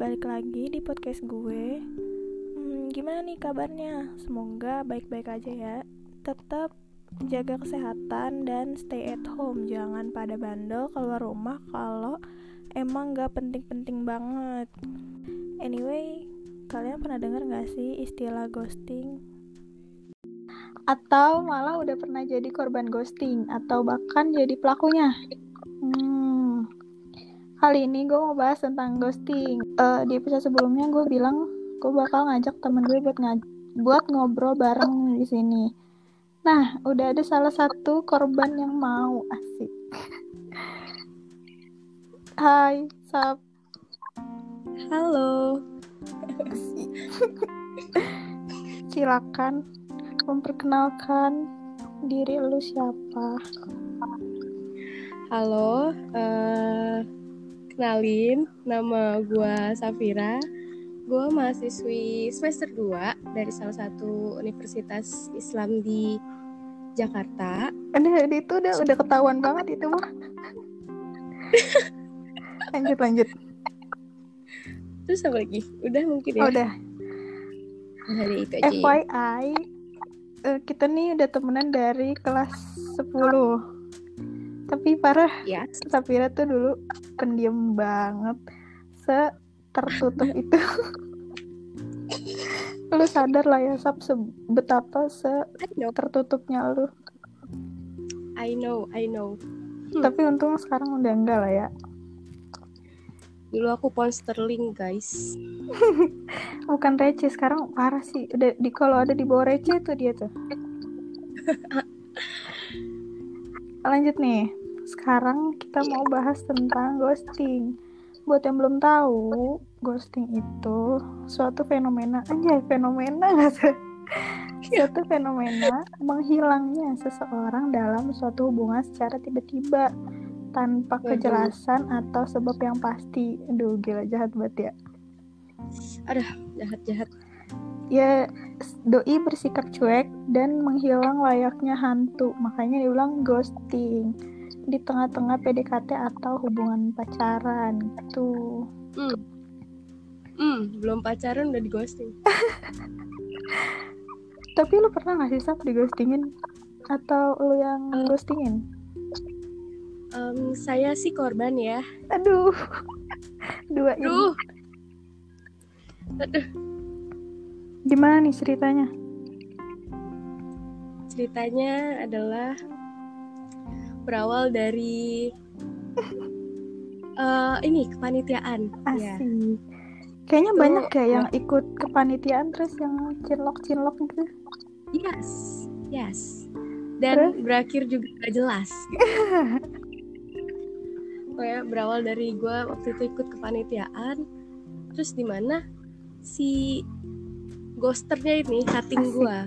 balik lagi di podcast gue. Hmm, gimana nih kabarnya? Semoga baik-baik aja ya. Tetap jaga kesehatan dan stay at home. Jangan pada bandel keluar rumah kalau emang gak penting-penting banget. Anyway, kalian pernah denger gak sih istilah ghosting? Atau malah udah pernah jadi korban ghosting atau bahkan jadi pelakunya? Kali ini gue mau bahas tentang ghosting. Uh, di episode sebelumnya gue bilang gue bakal ngajak temen gue buat ngaj buat ngobrol bareng di sini. Nah, udah ada salah satu korban yang mau asik. Hai, Sap. Halo. Silakan memperkenalkan diri lu siapa. Halo, uh, kenalin nama gue Safira. Gue mahasiswi semester 2 dari salah satu universitas Islam di Jakarta. Ada itu udah udah ketahuan banget itu mah. Lanjut lanjut. Terus apa lagi? Udah mungkin ya? Oh, udah. Dari itu aja FYI ya. kita nih udah temenan dari kelas 10 tapi parah. Ya. Safira tuh dulu pendiam banget. Se tertutup itu. Lu sadar lah ya Sab betapa se tertutupnya lu. I know I know. Hmm. tapi untung sekarang udah enggak lah ya. Dulu aku pound sterling guys. Bukan receh sekarang parah sih. Udah di kalau ada di bawah receh tuh dia tuh. Lanjut nih sekarang kita mau bahas tentang ghosting. Buat yang belum tahu, ghosting itu suatu fenomena aja fenomena nggak sih? suatu fenomena menghilangnya seseorang dalam suatu hubungan secara tiba-tiba tanpa kejelasan atau sebab yang pasti. Aduh, gila jahat banget ya. Aduh, jahat-jahat. Ya, doi bersikap cuek dan menghilang layaknya hantu. Makanya diulang ghosting di tengah-tengah PDKT atau hubungan pacaran gitu. Hmm. Hmm, belum pacaran udah di ghosting. Tapi lu pernah gak sih Sab di ghostingin? Atau lu yang uh, ghostingin? Um, saya sih korban ya. Aduh. Dua ini. Aduh. Aduh. Gimana nih ceritanya? Ceritanya adalah berawal dari uh, ini kepanitiaan. Ya. Asik. Ya. Kayaknya Itu, banyak ya yang ikut kepanitiaan terus yang cinlok-cinlok gitu. Yes, yes. Dan terus? berakhir juga gak jelas. Kayak berawal dari gue waktu itu ikut kepanitiaan, terus di mana si ghosternya ini cutting gue.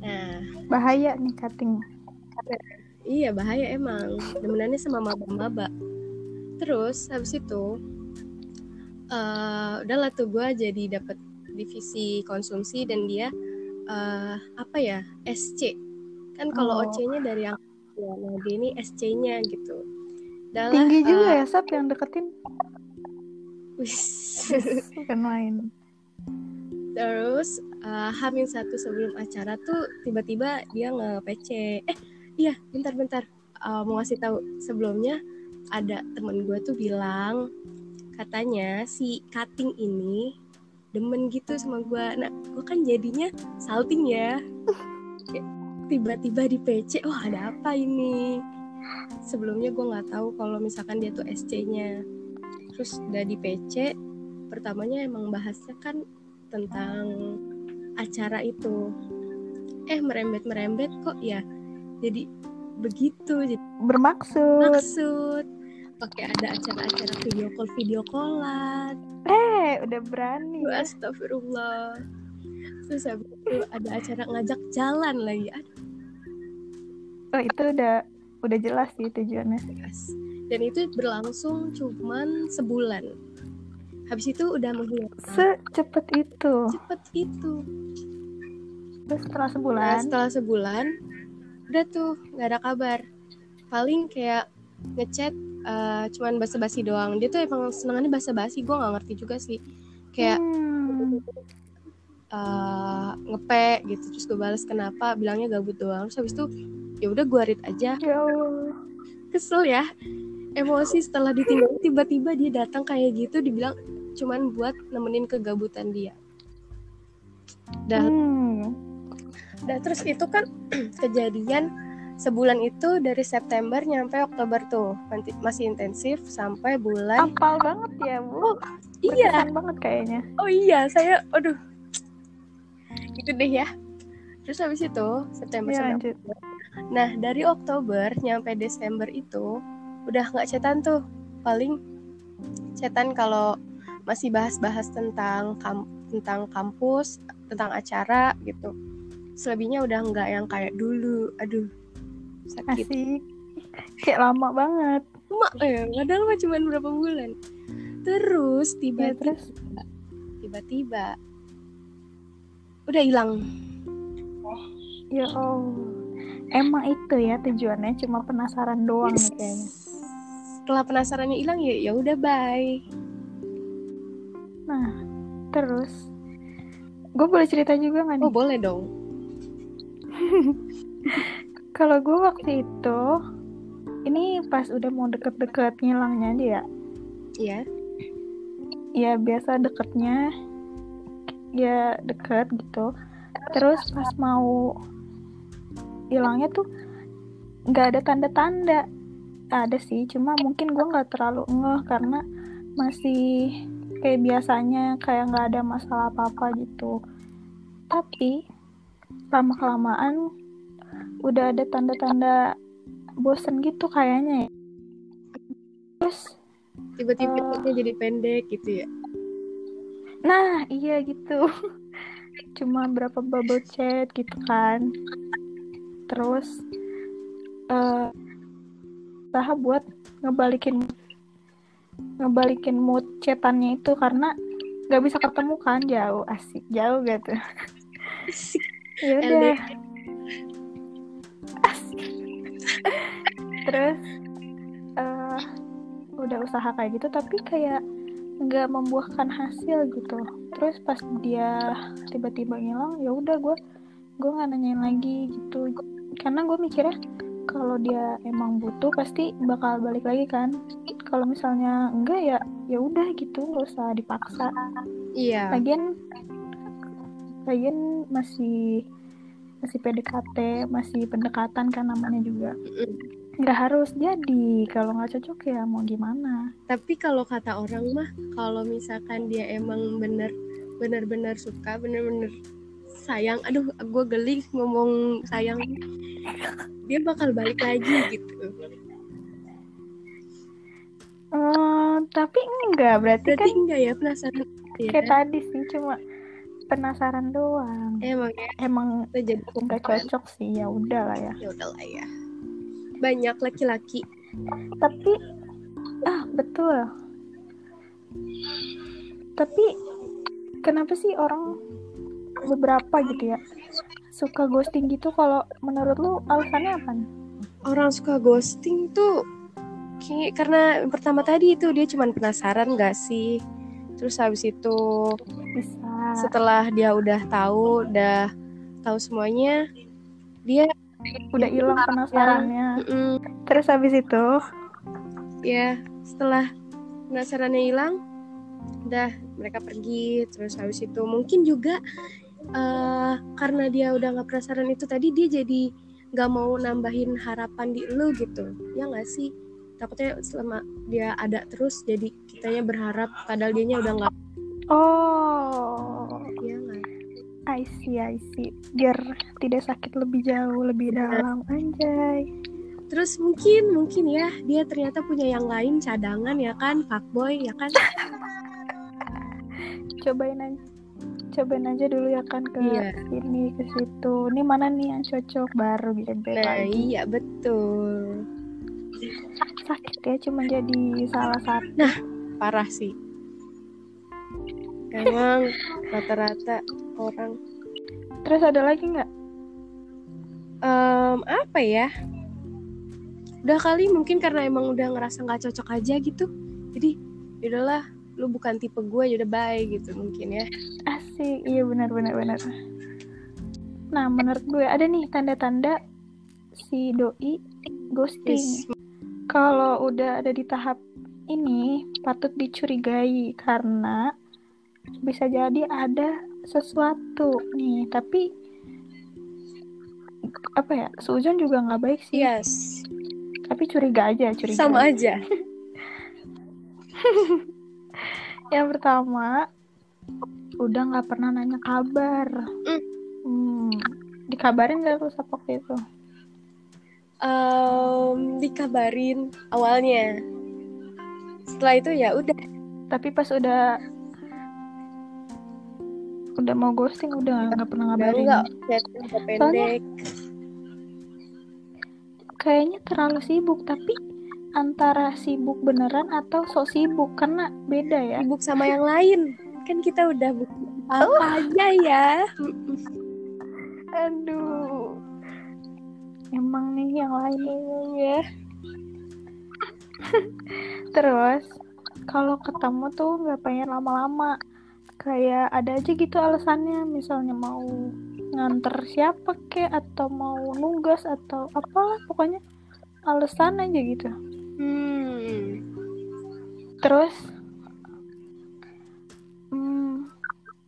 Nah, bahaya nih cutting iya bahaya emang. Demenannya sama maba-maba. Terus habis itu uh, udahlah tuh gue jadi dapat divisi konsumsi dan dia uh, apa ya SC kan kalau oh. OC-nya dari yang ya, nah dia ini SC-nya gitu. Dalah, tinggi uh, juga ya Sap yang deketin? Bukan main. Terus uh, Hamin satu sebelum acara tuh tiba-tiba dia nge-PC eh iya bentar-bentar uh, mau ngasih tahu sebelumnya ada temen gue tuh bilang katanya si cutting ini demen gitu sama gue nah gue kan jadinya salting ya. Tiba-tiba di PC wah ada apa ini? Sebelumnya gue nggak tahu kalau misalkan dia tuh SC-nya terus udah di PC pertamanya emang bahasnya kan tentang acara itu. Eh merembet merembet kok ya jadi begitu. Jadi bermaksud. maksud. Pakai ada acara-acara video call video callan. Eh udah berani. Astagfirullah. Terus habis itu ada acara ngajak jalan lagi. Aduh. Oh itu udah udah jelas sih tujuannya. Yes. dan itu berlangsung cuman sebulan. Habis itu udah menghilang. Secepat itu. Cepet itu terus setelah sebulan? Nah, setelah sebulan udah tuh nggak ada kabar. Paling kayak ngechat eh, cuman basa-basi doang. Dia tuh emang senangannya basa-basi gue nggak ngerti juga sih. Kayak Hmm. eh, ngepe gitu terus gue balas kenapa bilangnya gabut doang. Terus habis itu ya udah gue read aja. Ya Allah. kesel ya. Emosi setelah ditinggal tiba-tiba dia datang kayak gitu dibilang cuman buat nemenin kegabutan dia. Dan Hmm. Dan terus itu kan kejadian sebulan itu dari September nyampe Oktober tuh masih intensif sampai bulan Apal banget ya, Bu. iya Berkesan banget kayaknya. oh iya saya aduh itu deh ya terus habis itu September Ya, sampai lanjut. Nah, dari Oktober nyampe Desember itu udah nggak cetan tuh. Paling cetan kalau masih bahas-bahas tentang kam- tentang kampus, tentang acara gitu. Selebihnya udah nggak yang kayak dulu. Aduh, sakit. Asik. Kayak lama banget. Mak, eh, padahal mah cuma berapa bulan. Terus Ya, tiba-tiba, terus tiba-tiba udah hilang. ya Allah. Emang itu ya tujuannya cuma penasaran doang nih kayaknya. Setelah penasarannya hilang ya ya udah bye. Nah, terus gue boleh cerita juga nggak nih? Oh boleh dong. Kalau gue waktu itu, ini pas udah mau deket-deket ngilangnya aja ya. Iya. Ya biasa deketnya, ya deket gitu. Terus pas mau hilangnya tuh nggak ada tanda-tanda. Ada sih, cuma mungkin gue nggak terlalu ngeh karena masih kayak biasanya kayak nggak ada masalah apa-apa gitu. Tapi lama kelamaan udah ada tanda-tanda bosen gitu kayaknya ya. Terus, Tiba-tiba chatnya jadi pendek gitu ya. nah iya gitu. Cuma berapa bubble chat gitu kan. Terus, eh usaha buat ngebalikin ngebalikin mood chatannya itu karena nggak bisa ketemu kan jauh asik jauh gitu ya udah. terus eh udah usaha kayak gitu tapi kayak nggak membuahkan hasil gitu. Terus pas dia tiba-tiba ngilang ya udah gue gue nggak nanyain lagi gitu. Karena gue mikirnya kalau dia emang butuh pasti bakal balik lagi kan. Kalau misalnya enggak ya ya udah gitu nggak usah dipaksa. Iya. lagian lagian masih masih PDKT masih pendekatan kan namanya juga nggak harus jadi kalau nggak cocok ya mau gimana Tapi kalau kata orang mah, kalau misalkan dia emang bener bener-bener suka, bener-bener sayang, aduh, gue geli ngomong sayang, dia bakal balik lagi gitu. Eh, tapi enggak berarti, Berarti kan enggak ya penasaran? Ya, kayak tadi sih cuma penasaran doang. Emang ya. Emang jadi nggak cocok sih ya udah lah ya. Ya udahlah ya. Banyak laki-laki. Tapi ah betul. Tapi kenapa sih orang beberapa gitu ya suka ghosting gitu? Kalau menurut lu alasannya apa orang suka ghosting tuh kayak karena pertama tadi itu dia cuman penasaran gak sih? Terus habis itu bisa setelah dia udah tahu udah tahu semuanya dia udah hilang penasarannya. Mm, terus habis itu? Ya setelah penasarannya hilang udah mereka pergi. Terus habis itu mungkin juga eh, karena dia udah nggak penasaran itu tadi dia jadi nggak mau nambahin harapan di lu gitu. Ya nggak sih? Takutnya selama dia ada terus jadi kitanya berharap padahal dianya udah nggak oh I see I see. Biar tidak sakit lebih jauh lebih dalam anjay. Terus mungkin mungkin ya dia ternyata punya yang lain cadangan ya kan fuckboy ya kan? Cobain aja cobain aja dulu ya kan ke Iya. sini ke situ. Ini mana nih yang cocok? Baru baik nah lagi. iya betul. Sakit ya cuma jadi salah satu. Parah sih. Emang rata-rata orang. Terus ada lagi nggak? Em, apa ya? Udah kali mungkin karena emang udah ngerasa nggak cocok aja gitu. Jadi yaudahlah lu bukan tipe gue yaudah bye gitu mungkin ya. Asik iya benar benar benar. Nah menurut gue ada nih tanda-tanda si doi ghosting. Yes. kalau udah ada di tahap ini patut dicurigai karena bisa jadi ada sesuatu nih tapi apa ya seujon juga nggak baik sih. Yes. Tapi curiga aja curiga sama aja. yang pertama udah nggak pernah nanya kabar. Mm. hmm. dikabarin gak tuh waktu itu? Em, dikabarin awalnya. Setelah itu ya udah. Tapi pas udah udah mau ghosting udah nggak pernah ngabarin. udah pendek. Kayaknya terlalu sibuk tapi antara sibuk beneran atau sok sibuk karena beda ya. Sibuk sama yang lain. Kan kita udah buka apa aja ya. Aduh. Emang nih yang lain ya. Terus kalau ketemu tuh nggak pengen lama-lama kayak ada aja gitu alasannya misalnya mau nganter siapa kek atau mau nugas atau apalah pokoknya alasan aja gitu hmm Terus, hmm,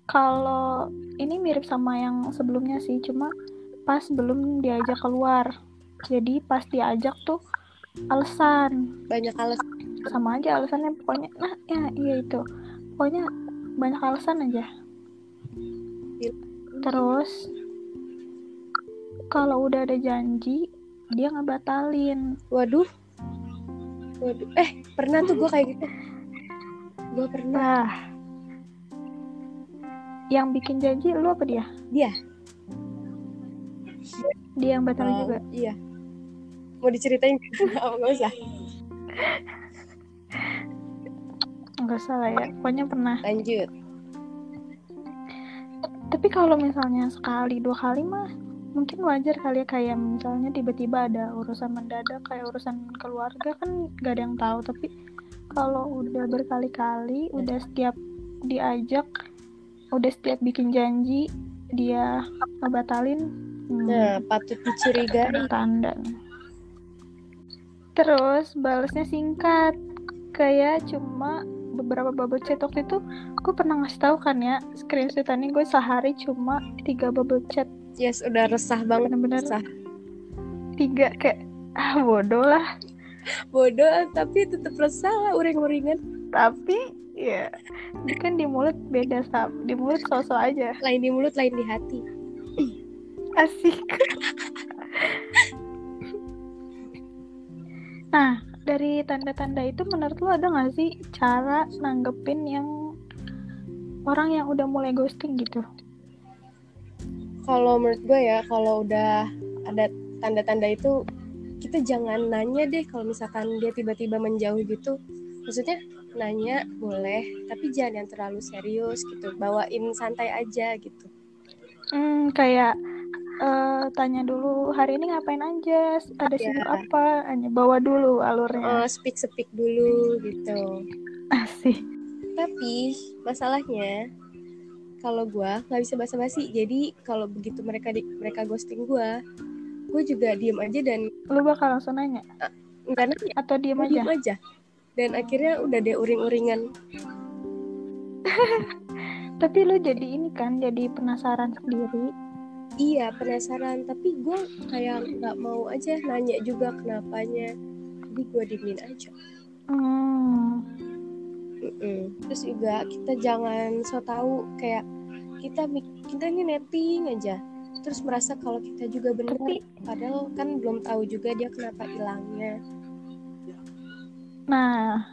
kalau ini mirip sama yang sebelumnya sih, cuma pas belum diajak keluar. Jadi pas diajak tuh alasan, banyak alasan sama aja alasannya pokoknya. Nah, ya iya itu. Pokoknya banyak alasan aja. Terus, kalau udah ada janji, dia ngebatalin. waduh waduh eh pernah tuh gue kayak gitu gue pernah Nah, yang bikin janji lu apa dia? dia Dia yang batalin Oh, juga. iya mau diceritain nggak usah Enggak salah ya. Pokoknya pernah. lanjut Tapi kalau misalnya sekali dua kali mah mungkin wajar kali ya kayak misalnya tiba-tiba ada urusan mendadak kayak urusan keluarga kan gak ada yang tahu tapi kalau udah berkali-kali udah setiap diajak udah setiap bikin janji dia ngebatalin hmm, nah patut dicurigai tanda. Terus balasnya singkat, kayak cuma beberapa bubble chat waktu itu gue pernah ngasih tahu kan ya screenshotannya gue sehari cuma tiga bubble chat. Yes udah resah banget. Bener-bener resah. tiga kayak ah bodoh lah. Bodoh tapi tetap resah lah uring-uringan. Tapi ya ini kan di mulut beda sab di mulut sosok aja. Lain di mulut lain di hati. Asik. Nah dari tanda-tanda itu menurut lo ada nggak sih cara nanggepin yang orang yang udah mulai ghosting gitu? Kalau menurut gue ya kalau udah ada tanda-tanda itu kita jangan nanya deh kalau misalkan dia tiba-tiba menjauh gitu. Maksudnya nanya boleh tapi jangan yang terlalu serius gitu. Bawain santai aja gitu. Hmm kayak eh, tanya dulu hari ini ngapain aja? Ada sibuk apa? Hanya bawa dulu alurnya. Eh, speak speak dulu gitu. Asik. Tapi masalahnya kalau gue nggak bisa basa-basi. Jadi kalau begitu mereka di, mereka ghosting gue gue juga diem aja dan lu bakal langsung nanya? Nggak nanya. Atau diem aja diem aja. Dan akhirnya udah deh uring-uringan. Tapi lu jadi ini kan jadi penasaran sendiri iya penasaran. Tapi gue kayak nggak mau aja nanya juga kenapanya. Jadi gue diemin aja. Hmm. Terus juga kita jangan so tahu kayak kita kita ini netting aja. Terus merasa kalau kita juga benar Tapi- padahal kan belum tahu juga dia kenapa hilangnya. Nah,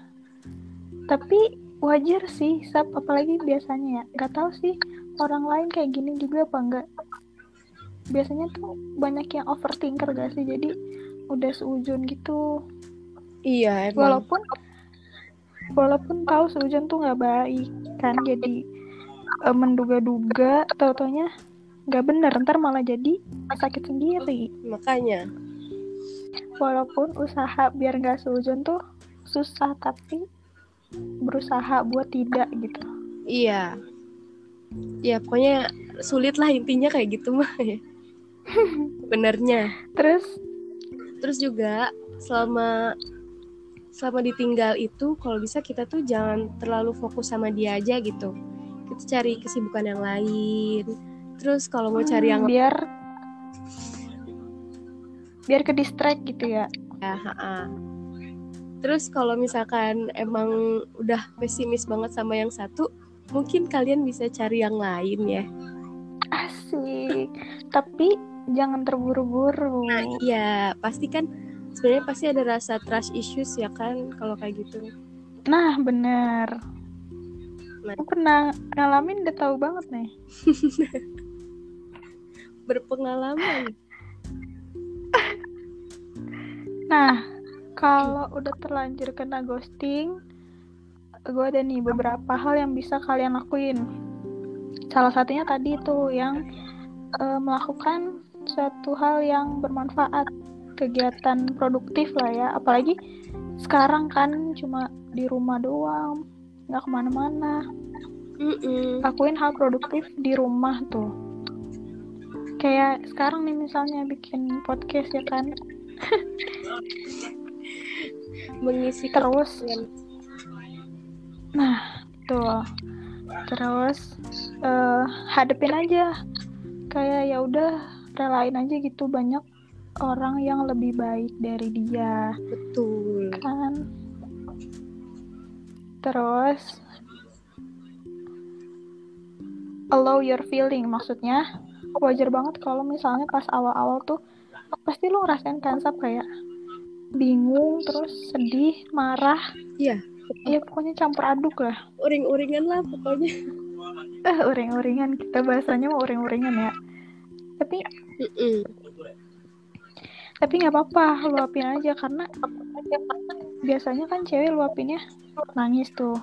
tapi wajar sih, Sab, apalagi biasanya ya. Gak tahu sih orang lain kayak gini juga apa enggak. Biasanya tuh banyak yang overthinker gak sih, jadi udah seujun gitu. iya emang. Walaupun walaupun tahu seujun tuh nggak baik kan, jadi eh, menduga-duga, tau-taunya nggak bener, ntar malah jadi sakit sendiri. makanya. Walaupun usaha biar nggak seujon tuh susah tapi berusaha buat tidak gitu. Iya. Ya pokoknya sulit lah intinya kayak gitu mah ya benernya. Terus? Terus juga selama selama ditinggal itu kalau bisa kita tuh jangan terlalu fokus sama dia aja gitu. Kita cari kesibukan yang lain. Terus kalau mau cari yang Hmm, biar biar ke distract gitu ya. Ya, ha-ha. terus kalau misalkan emang udah pesimis banget sama yang satu mungkin kalian bisa cari yang lain ya. Asik. Tapi jangan terburu-buru. Iya pasti kan sebenarnya pasti ada rasa trust issues ya kan kalau kayak gitu. Nah bener. Nah. Aku pernah ngalamin udah tahu banget nih. Berpengalaman. Nah, kalau udah terlanjur kena ghosting, gue ada nih beberapa hal yang bisa kalian lakuin. Salah satunya tadi tuh yang eh, melakukan suatu hal yang bermanfaat, kegiatan produktif lah ya. Apalagi sekarang kan cuma di rumah doang, nggak ke mana-mana. Mm-mm. Lakuin hal produktif di rumah tuh. Kayak sekarang nih misalnya bikin podcast ya kan. mengisi Terus. Nah, tuh. Terus eh hadepin aja. Kayak ya udah relain aja gitu. Banyak orang yang lebih baik dari dia. Betul. Kan. Terus allow your feeling maksudnya wajar banget kalau misalnya pas awal-awal tuh pasti lo ngerasain kan Sab, kayak bingung terus sedih marah. Iya. Iya pokoknya campur aduk lah. Uring-uringan lah pokoknya. Eh uring-uringan kita bahasanya mau uring-uringan ya tapi tapi nggak apa-apa luapin aja karena biasanya kan cewek luapinnya nangis tuh.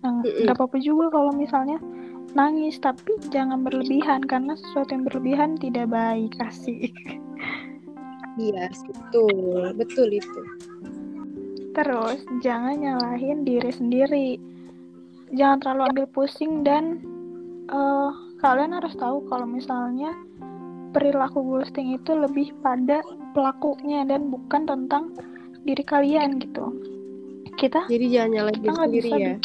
Nah, nggak apa-apa juga kalau misalnya nangis tapi jangan berlebihan karena sesuatu yang berlebihan tidak baik asik. Iya betul betul itu. Terus jangan nyalahin diri sendiri. Jangan terlalu ambil pusing dan eh, kalian harus tahu kalau misalnya perilaku ghosting itu lebih pada pelakunya dan bukan tentang diri kalian gitu. Kita jadi jangan nyalahin kita diri sendiri bisa ya?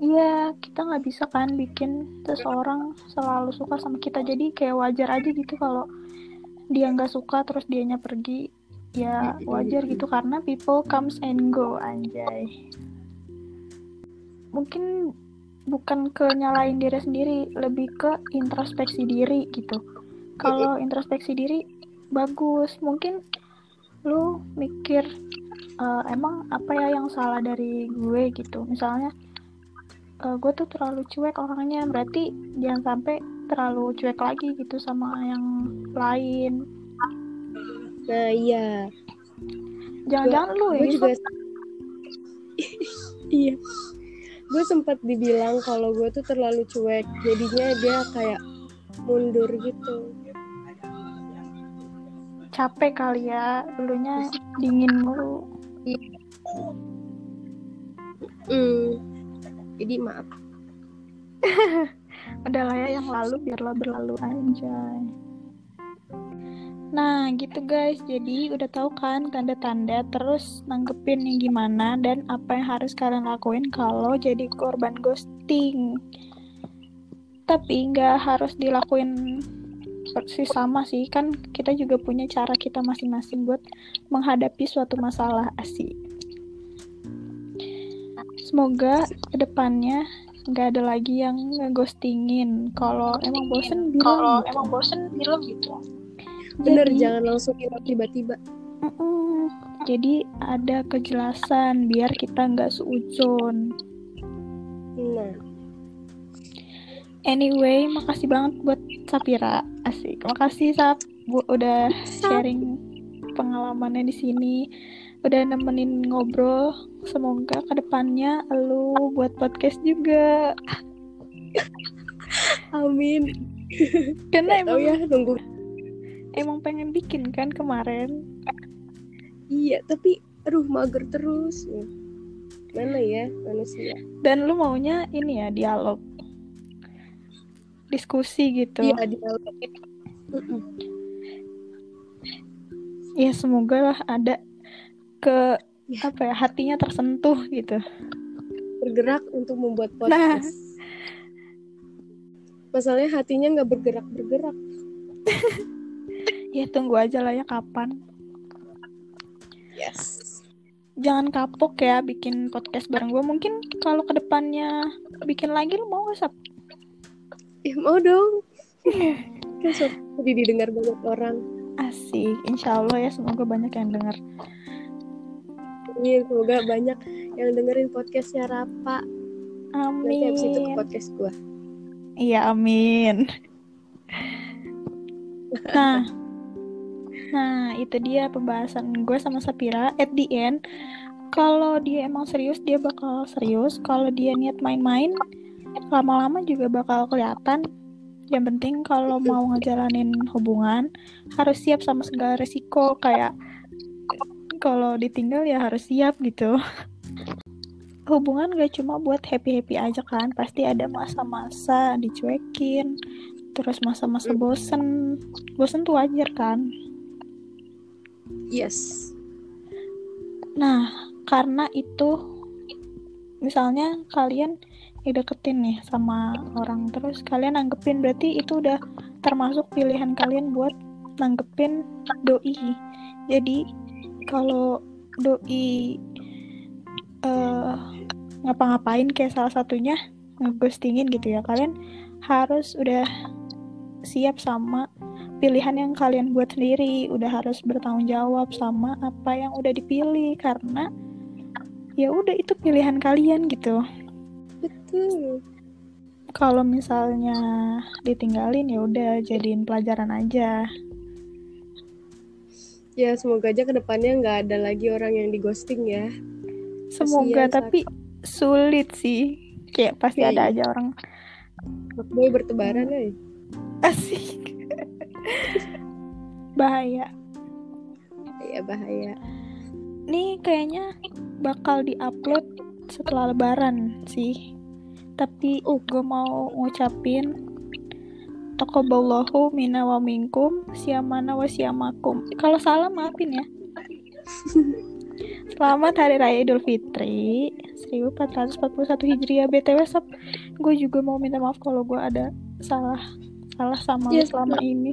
iya kita nggak bisa kan bikin seseorang selalu suka sama kita. Jadi kayak wajar aja gitu kalau dia nggak suka terus dianya pergi. Ya wajar gitu karena people comes and go anjay. Mungkin bukan ke nyalain diri sendiri lebih ke introspeksi diri gitu kalau introspeksi diri bagus. Mungkin lu mikir "Eh, emang apa ya yang salah dari gue gitu. Misalnya eh, gue tuh terlalu cuek orangnya. Berarti jangan sampai terlalu cuek lagi gitu sama yang lain. Nah iya. Jangan-jangan lu ya juga iya. Gue sempat dibilang kalau gue tuh terlalu cuek. Jadinya dia kayak mundur gitu capek kali ya. Dulunya dingin mulu. Hmm. jadi maaf. Udah lah ya yang lalu biarlah berlalu anjay Nah gitu guys, jadi udah tahu kan tanda-tanda terus nanggepin yang gimana dan apa yang harus kalian lakuin kalau jadi korban ghosting. Tapi nggak harus dilakuin persis sama sih, kan kita juga punya cara kita masing-masing buat menghadapi suatu masalah asik. Semoga ke depannya nggak ada lagi yang ngeghostingin. Kalau emang bosen bilang, kalau emang bosen bilang gitu. bener Jadi- jangan langsung hilang tiba-tiba Mm-mm. Jadi ada kejelasan biar kita nggak seujon. nah Anyway, makasih banget buat Sapira. Asik. Makasih Sap bu udah sharing pengalamannya di sini. Udah nemenin ngobrol. Semoga ke depannya lu buat podcast juga. amin Karena emang ya nunggu emang pengen bikin kan kemarin. iya tapi aduh mager terus mana ya manusia dan lu maunya ini ya dialog diskusi gitu iya dialog Mm-mm. ya semoga lah ada ke Ya. apa ya hatinya tersentuh gitu bergerak untuk membuat Nah. podcast masalahnya hatinya nggak bergerak bergerak ya tunggu aja lah ya kapan yes jangan kapok ya bikin podcast bareng gue mungkin kalau ke depannya bikin lagi lu mau gak Sap? Ya mau dong. Kan jadi didengar banyak orang. Asik. Insya Allah ya semoga banyak yang denger. Amin, semoga banyak yang dengerin podcastnya Rapa. Nanti abis itu ke amin. podcast gua. Iya amin. Nah. Nah itu dia pembahasan gue sama Sapira at the end. Kalau dia emang serius dia bakal serius. Kalau dia niat main-main lama-lama juga bakal kelihatan. Yang penting kalau mau ngejalanin hubungan harus siap sama segala resiko kayak kalau ditinggal ya harus siap gitu. Hubungan gak cuma buat happy-happy aja kan pasti ada masa-masa dicuekin terus masa-masa bosen. Bosen tuh wajar kan? Yes. Nah, karena itu misalnya kalian dideketin nih sama orang. Terus kalian nanggepin berarti itu udah termasuk pilihan kalian buat nanggepin doi. Jadi kalau doi eh ngapa-ngapain kayak salah satunya ngeghostingin gitu ya, kalian harus udah siap sama pilihan yang kalian buat sendiri. Udah harus bertanggung jawab sama apa yang udah dipilih karena ya udah itu pilihan kalian gitu kalau misalnya ditinggalin ya udah jadiin pelajaran aja. Ya semoga aja ke depannya nggak ada lagi orang yang di ghosting ya. Semoga Kasian, tapi sulit sih. Kayak pasti Iya, ada iya. aja orang. Fuckboy bertebaran eh. Asik. Bahaya. Ya bahaya. Nih kayaknya bakal diupload setelah lebaran sih tapi Oh. gue mau ngucapin Taqabballahu minna wa minkum siamana wa siamakum. Kalau salah maafin ya. Selamat Hari Raya Idul Fitri 1441 Hijriah. BTW sob gue juga mau minta maaf kalau gue ada salah salah sama Yes, selama ini.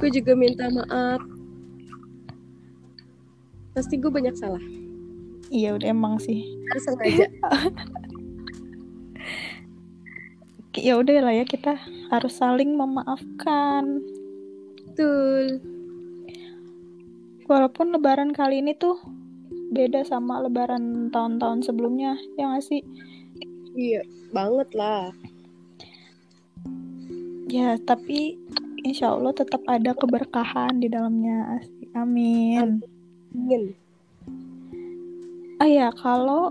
Gue juga minta maaf. Pasti gue banyak salah. Iya udah emang sih. Sengaja ya udah lah ya kita harus saling memaafkan. Betul. Walaupun lebaran kali ini tuh beda sama lebaran tahun-tahun sebelumnya ya nggak sih? Iya banget lah. Ya tapi insya Allah tetap ada keberkahan di dalamnya. Amin. Ingin ah ya kalau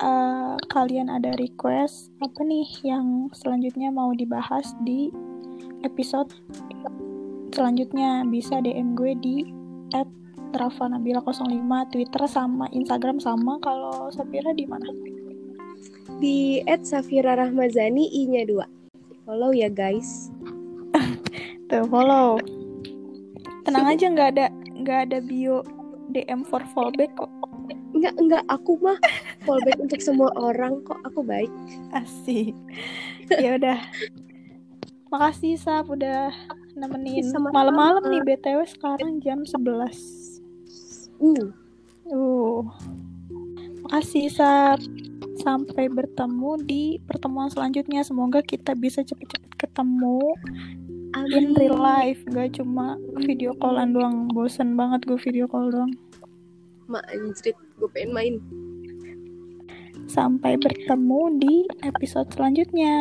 eh, kalian ada request apa nih yang selanjutnya mau dibahas di episode selanjutnya bisa DM gue di @rafanabila05 Twitter sama Instagram sama kalau Sapira di mana? di @safira rahmazani i nya dua follow ya guys Tuh follow. Tenang aja nggak ada nggak ada bio DM for fallback kok. Enggak enggak aku mah fallback untuk semua orang kok aku baik Asik. ya udah. Makasih Sap udah nemenin malam-malam nih BTW sekarang jam 11. uh Uh. Makasih Sap. Sampai bertemu di pertemuan selanjutnya. Semoga kita bisa cepet-cepet ketemu in real life, gak cuma video callan doang. Bosen banget gue video call doang. mak anjrit gue pengen main sampai bertemu di episode selanjutnya.